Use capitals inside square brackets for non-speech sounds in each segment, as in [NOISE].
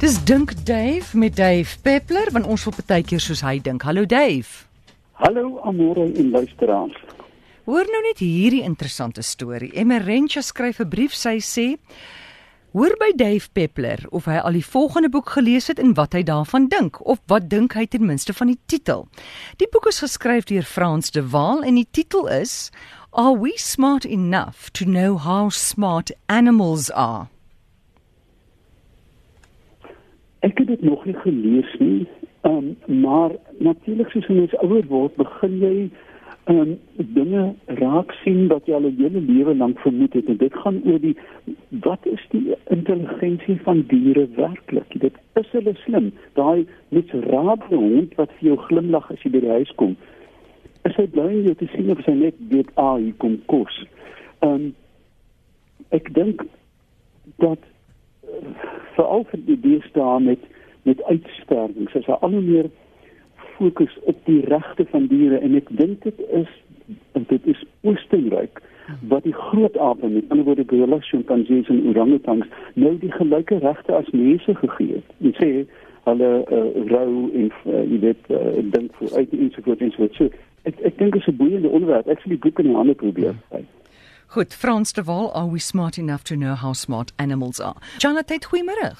Dis dink Dave met Dave Peppler want ons wil baie keer soos hy dink. Hallo Dave. Hallo Amore en luisteraars. Hoor nou net hierdie interessante storie. Emerentia skryf 'n brief sy sê Hoor by Dave Peppler of hy al die volgende boek gelees het en wat hy daarvan dink of wat dink hy ten minste van die titel. Die boek is geskryf deur Frans de Waal en die titel is Are we smart enough to know how smart animals are? Ek het dit nog nie gelees nie. Ehm um, maar natuurlik soos mens ouer word, begin jy ehm um, dinge raak sien wat jy al 'n hele lewe lank vermoed het en dit gaan oor die wat is die intelligensie van diere werklik? Dit is hulle slim. Daai net raad hond wat vir jou glimlag as jy by die huis kom. Is hy bly om jou te sien of sy net weet ah hier kom kos. Ehm um, ek dink dat veral vir die deesdae met met uitsterwing. Sy sê al hoe meer fokus op die regte van diere en ek dink dit is dit is Oostenryk wat die groot ape met ander woorde gorillas, chimpansees en orangutans nou die gelyke regte as mense gegee het. Jy sê hulle uh, rou en uh, jy weet uh, dink vir uit ensovoorts ensovoorts. So, ek ek dink dit is 'n boeiende onderwerp. Ek sal die boek in die hande probeer. Ja. Goed, Frans de Waal, are we smart enough to know how smart animals are? Jonathan, goeiemôre.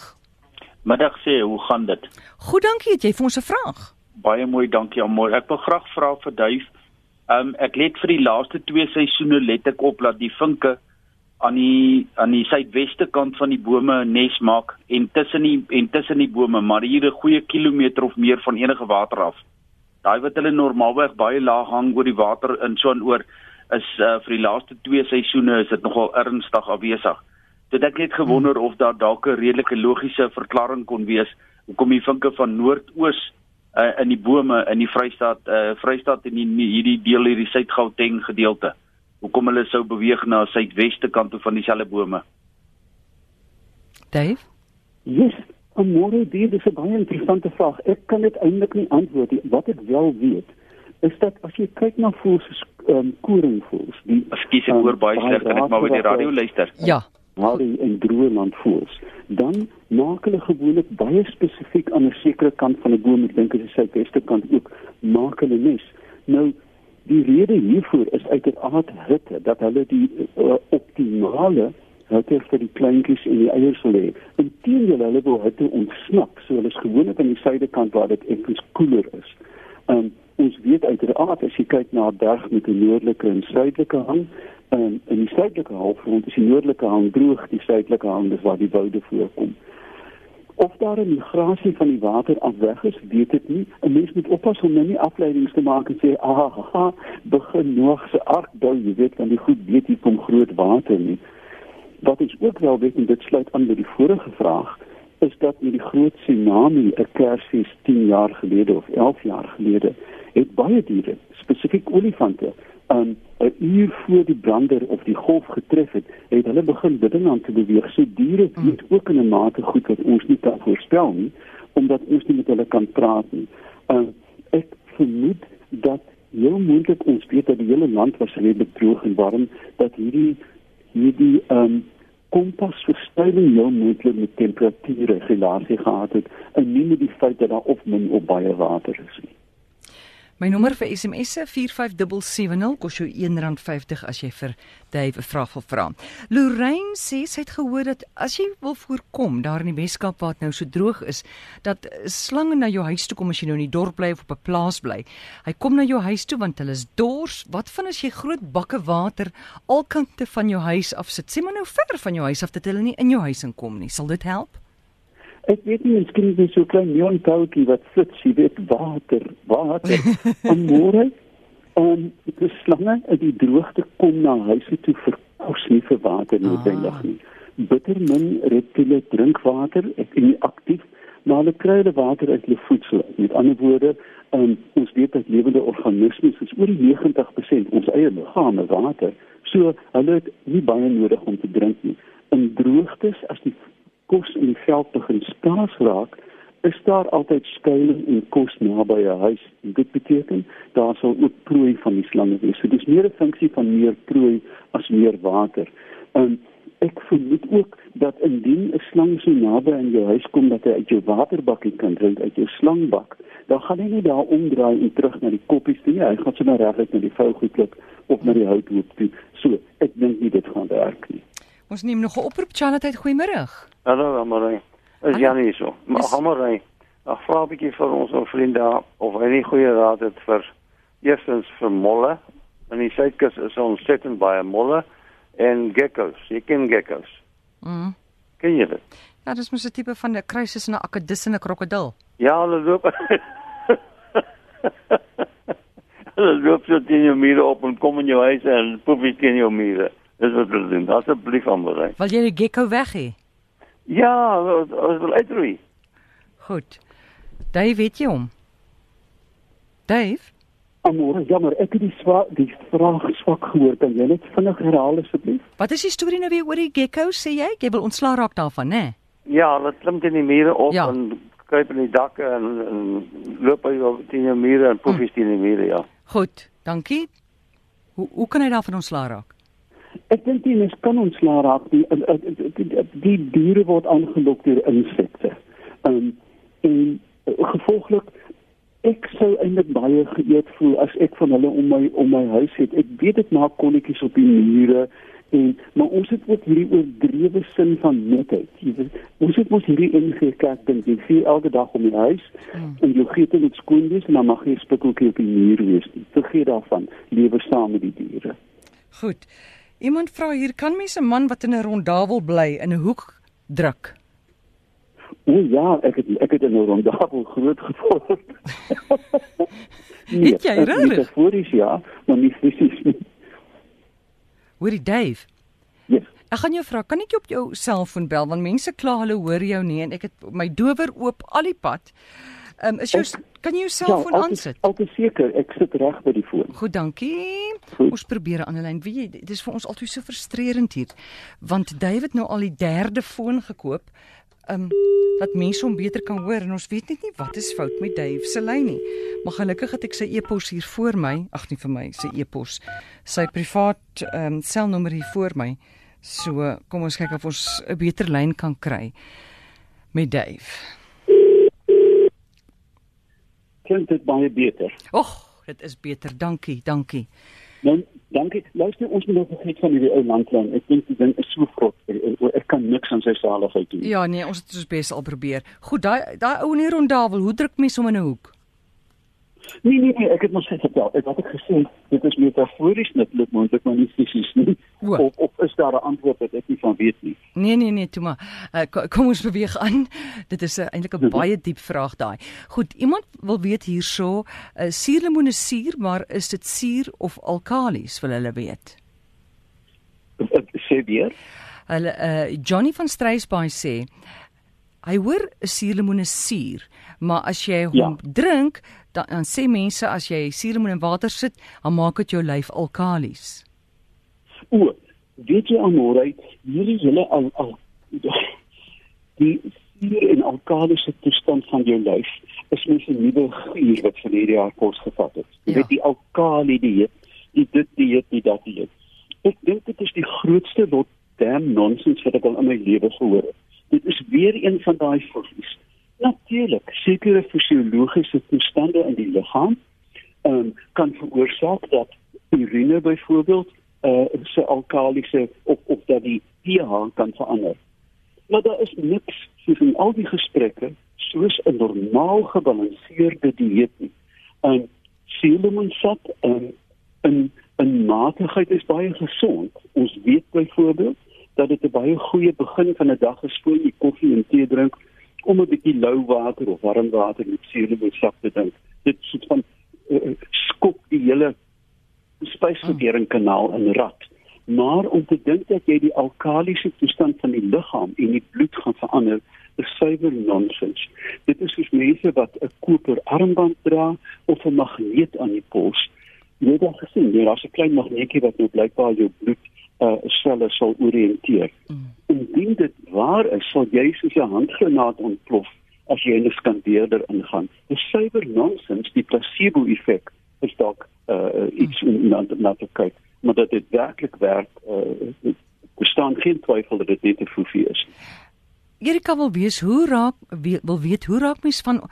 Middag sê, hoe gaan dit? Goed, dankie. Het jy vir ons 'n vraag? Baie mooi, dankie almal. Ek wil graag vra vir Duif. Ehm um, ek let vir die laaste 2 seisoene let ek op dat die vinke aan die aan die suidweste kant van die bome 'n nes maak en tussen die en tussen die bome, maar hier 'n goeie kilometer of meer van enige water af. Daai wat hulle normaalweg baie laag hang oor die water in so 'n oor is uh, vir die laaste 2 seisoene is dit nogal ernstig afwesig. Dit ek net gewonder of daar dalk 'n redelike logiese verklaring kon wees hoekom die vinke van noordoos uh, in die bome in die Vrystaat uh, Vrystaat en die, hierdie deel hierdie Suid-Gauteng gedeelte hoekom hulle sou beweeg na suidweste kant toe van dieselfde bome. Dave? Yes, môre dit is 'n baie interessante vraag. Ek kan dit eintlik nie antwoord nie. Wat ek wel weet is dat as jy kyk na voels ehm um, koringvoels, die Ekskuus ek hoor baie sleg, kan ek maar by die radio luister? Ja. Maar in Groenland voels, dan maak hulle gewoonlik baie spesifiek aan 'n sekere kant van 'n boom, ek dink dit is sy beste kant ook, maak hulle nes. Nou die rede hiervoor is uiteraard hitte dat hulle die uh, optimale hitte vir die kleintjies en die eiers wil hê. Inteendeel hulle wil hitte ontsnap, so hulle is gewoonlik aan die suidekant waar dit effens koeler is. Ehm um, ons weet uiteraard as jy kyk na 'n berg met 'n noordelike en suidelike hang, um, in die suidelike halfrond is die noordelike hang droog, die suidelike hang is waar die woude voorkom. Of daar 'n migrasie van die water af weg is, weet ek nie. 'n Mens moet oppas om nou nie afleidings te maak en sê, "Ag, ha, begin Noag se ark bou, jy weet dan die goed weet hier kom groot water nie." Wat ons ook wel weet en dit sluit aan by die vorige vraag, is dat met die groot tsunami 'n kersfees 10 jaar gelede of 11 jaar gelede het baie diere, spesifiek olifante, aan 'n uur voor die brander of die golf getref het, het hulle begin dinge aan te beweeg. So diere weet ook in 'n mate goed wat ons nie kan voorspel nie, omdat ons nie met hulle kan praat nie. Uh, ek vermoed dat heel moontlik ons weet dat die hele land was redelik droog en warm, dat hierdie hierdie um, kompasverstuiving heel moontlik met temperature relasie gehad het en nie met die feit dat daar of min of baie water is nie. My nommer vir SMS se 45770 kos jou R1.50 as jy vir Dave 'n vraag wil vra. Lorraine sê sy het gehoor dat as jy wil voorkom daar in die Weskaap waar dit nou so droog is, dat slange na jou huis toe kom as jy nou in die dorp bly of op 'n plaas bly. Hy kom na jou huis toe want hulle is dors. Wat van as jy groot bakke water alkante van jou huis af sit? Sê maar nou ver van jou huis af dat hulle nie in jou huis inkom nie. Sal dit help? Ek weet nie miskien is dit so klein neontoutjie wat sit, jy weet water, water. [LAUGHS] en môre om die slange in die droogte kom na huise toe vir kos nie vir water noodwendig ah. nie. Bitter min reptiele drink water, ek is nie aktief maar hulle kry hulle water uit hulle voedsel. Met ander woorde, um, ons weet dat lewende organismes is oor die 90% ons eie liggame water. So hulle het nie baie nodig om te drink nie. In droogtes as die kos die veld begin skaars raak, is daar altyd skuilings en kos naby 'n huis. En dit beteken daar sal ook prooi van die slange wees. So dis meer 'n funksie van meer prooi as meer water. En Ek vermoed ook dat indien 'n slang so naby aan jou huis kom dat hy uit jou waterbakkie kan drink uit jou slangbak, dan gaan hy nie daar omdraai en terug na die koppies toe nie. Hy gaan sommer reguit na die vougoed loop of na die houthoop toe. So, ek dink nie dit gaan werk nie. Ons neem nog 'n oproep Charlotte, goeiemôre. Hallo Amarai. Is Jan hier so? Maar Amarai, ek vra 'n bietjie vir ons ou vriend daar of hy nie goeie raad het vir eerstens vir molle. In die suidkus is er ontsettend baie molle en geckos. Jy ken geckos. Mm. Ken jy dit? Ja, dis mos 'n tipe van 'n kruis tussen 'n akedus en 'n krokodil. Ja, hulle loop. [LAUGHS] hulle loop so teen jou mure op en kom in jou huis en poep iets teen jou mure. Dis wat hulle doen. Asseblief Amarai. Wil jy 'n gecko weg hê? Ja, ons wil uitroei. Goed. Dave, weet jy hom? Dave? Amore, jammer, ek het die swak die vraag swak gehoor. Kan jy net vinnig herhaal asseblief? Wat is die storie nou weer oor die geckos sê jy? Jy wil ontslaa raak daarvan, né? Nee? Ja, hulle klim teen die mure op Ja. en kruip in die dakke en, en loop jou teen die mure en poefies teen die mure, ja. Goed, dankie. Hoe hoe kan hy daarvan ontslaa raak? Ek dink die mens kan ontslaa raak die die, die, die, die diere word aangelok deur insekte. Um en gevolglik ek sou eintlik baie geëet voel as ek van hulle om my om my huis het. Ek weet dit maak kolletjies op die mure en maar ons het ook hierdie oordrewe sin van netheid. Jy weet, ons het mos hierdie ingekerk ding. Jy sien elke dag om die huis Hmm. en jou gete moet skoon wees en dan mag jy spikkeltjie op die muur wees. nie. Vergeet daarvan. Lewe saam met die diere. Goed. Iemand vra hier, kan mens 'n man wat in 'n rondawel bly in 'n hoek druk? O ja, ek het ek het in 'n rondabel groot geword. [LAUGHS] Het jy regtig? Metafories ja, maar nie fisies nie. Hoorie Dave, Yes. ek gaan jou vra, kan ek jou op jou selfoon bel want mense kla hulle hoor jou nie en ek het my dower oop al die pad. Ehm um, is jou Ek- kan jy jou selfoon altyd- aansit? Altyd seker, ek sit reg by die foon. Goed, dankie. Goed. Ons probeer 'n ander lyn. Weet jy, dit is vir ons altyd so frustrerend hier. Want David nou al die derde foon gekoop. Um dat mense hom beter kan hoor en ons weet net nie wat is fout met Dave se lyn nie. Maar gelukkig het ek sy e-pos hier voor my. Ag nee vir my, sy e-pos. Sy privaat ehm um, selnommer hier voor my. So kom ons kyk of ons 'n beter lyn kan kry met Dave. Klink dit baie beter. Och, dit is beter. Dankie, dankie. Nou, dankie. Luister, ons moet nou vergeet van hierdie ou landlyn. Ek dink die ding is so vrot. Ek, kan niks aan sy saligheid doen. Ja, nee, ons het ons bes al probeer. Goed, daai daai ou in die rondawel, hoe druk mens hom in 'n hoek? Nee, nee, nee, ek het mos net vertel. Ek wat ek gesê, dit is metafories netlik moontlik maar nie fisies nie. O. Of of is daar 'n antwoord wat ek nie van weet nie. Nee, nee, nee, toe maar. Uh, ko- kom ons beweeg aan. Dit is uh, eintlik 'n baie diep vraag daai. Goed, iemand wil weet hierso, uh, suurlemoen is suur, maar is dit suur of alkalies, wil hulle weet. Ek sê weer. Hulle uh, Johnny van Strysbaai sê hy hoor 'n suurlemoen is suur, maar as jy hom Ja. drink, dan, dan sê mense as jy suurlemoen in water sit, dan maak dit jou lyf alkalies. O, weet jy almore, hierdie hele al al die suur en alkalisiese toestand van jou lyf is mens 'n nuwe guur wat vir hierdie jaar kos gevat het. Jy Ja. weet die alkali dieet, die dit dieet, die dat dieet. Ek dink dit is die grootste lot damn nonsens wat ek al in my lewe gehoor het. Dit is weer een van daai foffies. Natuurlik, sekere fisiologiese toestande in die liggaam um, kan veroorsaak dat urine byvoorbeeld uh se alkalisiese of of dat die pH kan verander. Maar daar is niks soos in al die gesprekke soos 'n normaal gebalanseerde dieet nie. En suurlemoensap en in in matigheid is baie gesond. Ons weet byvoorbeeld dat dit 'n baie goeie begin van 'n dag is voor jy koffie en tee drink om 'n bietjie lou water of warm water met suurlemoensap te drink. Dit soort van uh, skop die hele spysverteringskanaal in rad. Maar om te dink dat jy die alkalisiese toestand van die liggaam en die bloed gaan verander, is suiwer nonsens. Dit is soos mense wat 'n koper armband dra of 'n magneet aan die pols. Jy het al gesien, daar's 'n klein magneetjie wat nou blykbaar jou bloed uh selle sal orienteer. Indien dit waar is, sal jy soos 'n handgranaat ontplof as jy in 'n skandeerder ingaan. Dis suiwer nonsens, die placebo-effek is dalk uh iets om na, na te kyk, maar dat dit werklik werk, uh bestaan geen twyfel dat dit net 'n foefie is. Erika wil weet hoe raak wil weet hoe raak mens van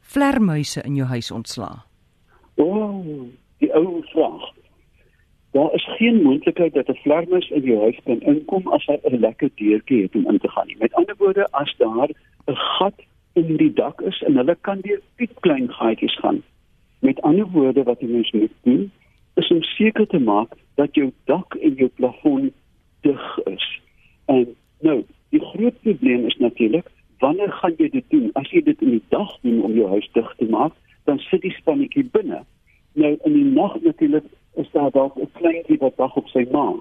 vlermuise in jou huis ontslaa? O, oh, die ou vraag. Daar is geen moontlikheid dat 'n vlermuis in jou huis kan inkom as hy 'n lekker deurtjie het om in te gaan nie. Met ander woorde, as daar 'n gat in die dak is en hulle kan deur piep klein gaatjies gaan. Met ander woorde wat jy mens moet doen, is om seker te maak dat jou dak en jou plafon dig is. En nou, die groot probleem is natuurlik, wanneer gaan jy dit doen? As jy dit in die dag doen om jou huis dig te maak, dan sit die spannetjie binne. Nou in die nag natuurlik is daar dalk 'n kleintjie wat wag op sy ma.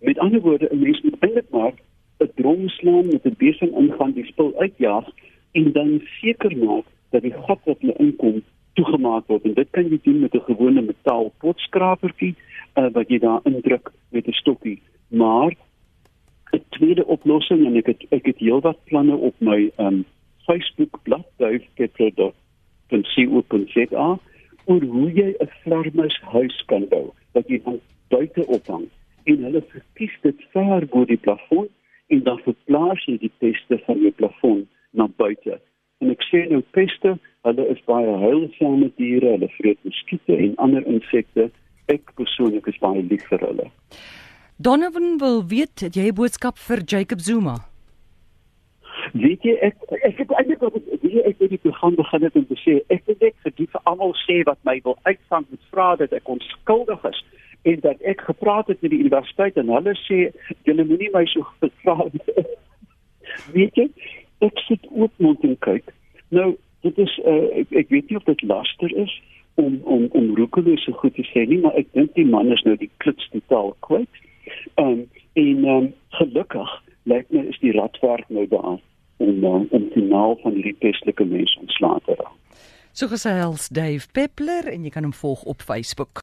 Met ander woorde, 'n mens moet eintlik maar 'n drom slaan met 'n besem ingaan die spul uitjaag en dan seker maak dat die gat wat hulle inkom toegemaak word en dit kan jy doen met 'n gewone metaal potskrapertjie uh, wat jy daar indruk met 'n stokkie maar 'n tweede oplossing en ek het ek het heelwat planne op my um, Facebook bladsy getro.co.za oor hoe jy 'n vlermuishuis kan bou wat jy van buite ophang en hulle verkies dit ver bo die plafon en dan verplaas jy die peste van jou plafon na buite. En ek sê nou peste, hulle is baie heilsame diere, hulle vreet muskiete en ander insekte. Ek persoonlik is baie lief vir hulle. Donovan wil weet jy 'n boodskap vir Jacob Zuma. Weet jy ek ek het eintlik wat ek wie ek het die program begin het om te sê ek wil net vir die vir almal sê wat my wil uitvang met vra dat ek onskuldig is en dat ek gepraat het met die universiteit en hulle sê julle moenie my so nie. [LAUGHS] weet jy ek sit oopmond en kyk. Nou, dit is uh, ek, ek weet nie of dit laster is om om om roekeloos so goed te sê nie, maar ek dink die man is nou die klits totaal kwyt. Um, en um, gelukkig lyk my is die radwerk nou daar om um, om finaal van hierdie pestelike mense ontslae te raak. So gesels Dave Peppler en jy kan hom volg op Facebook.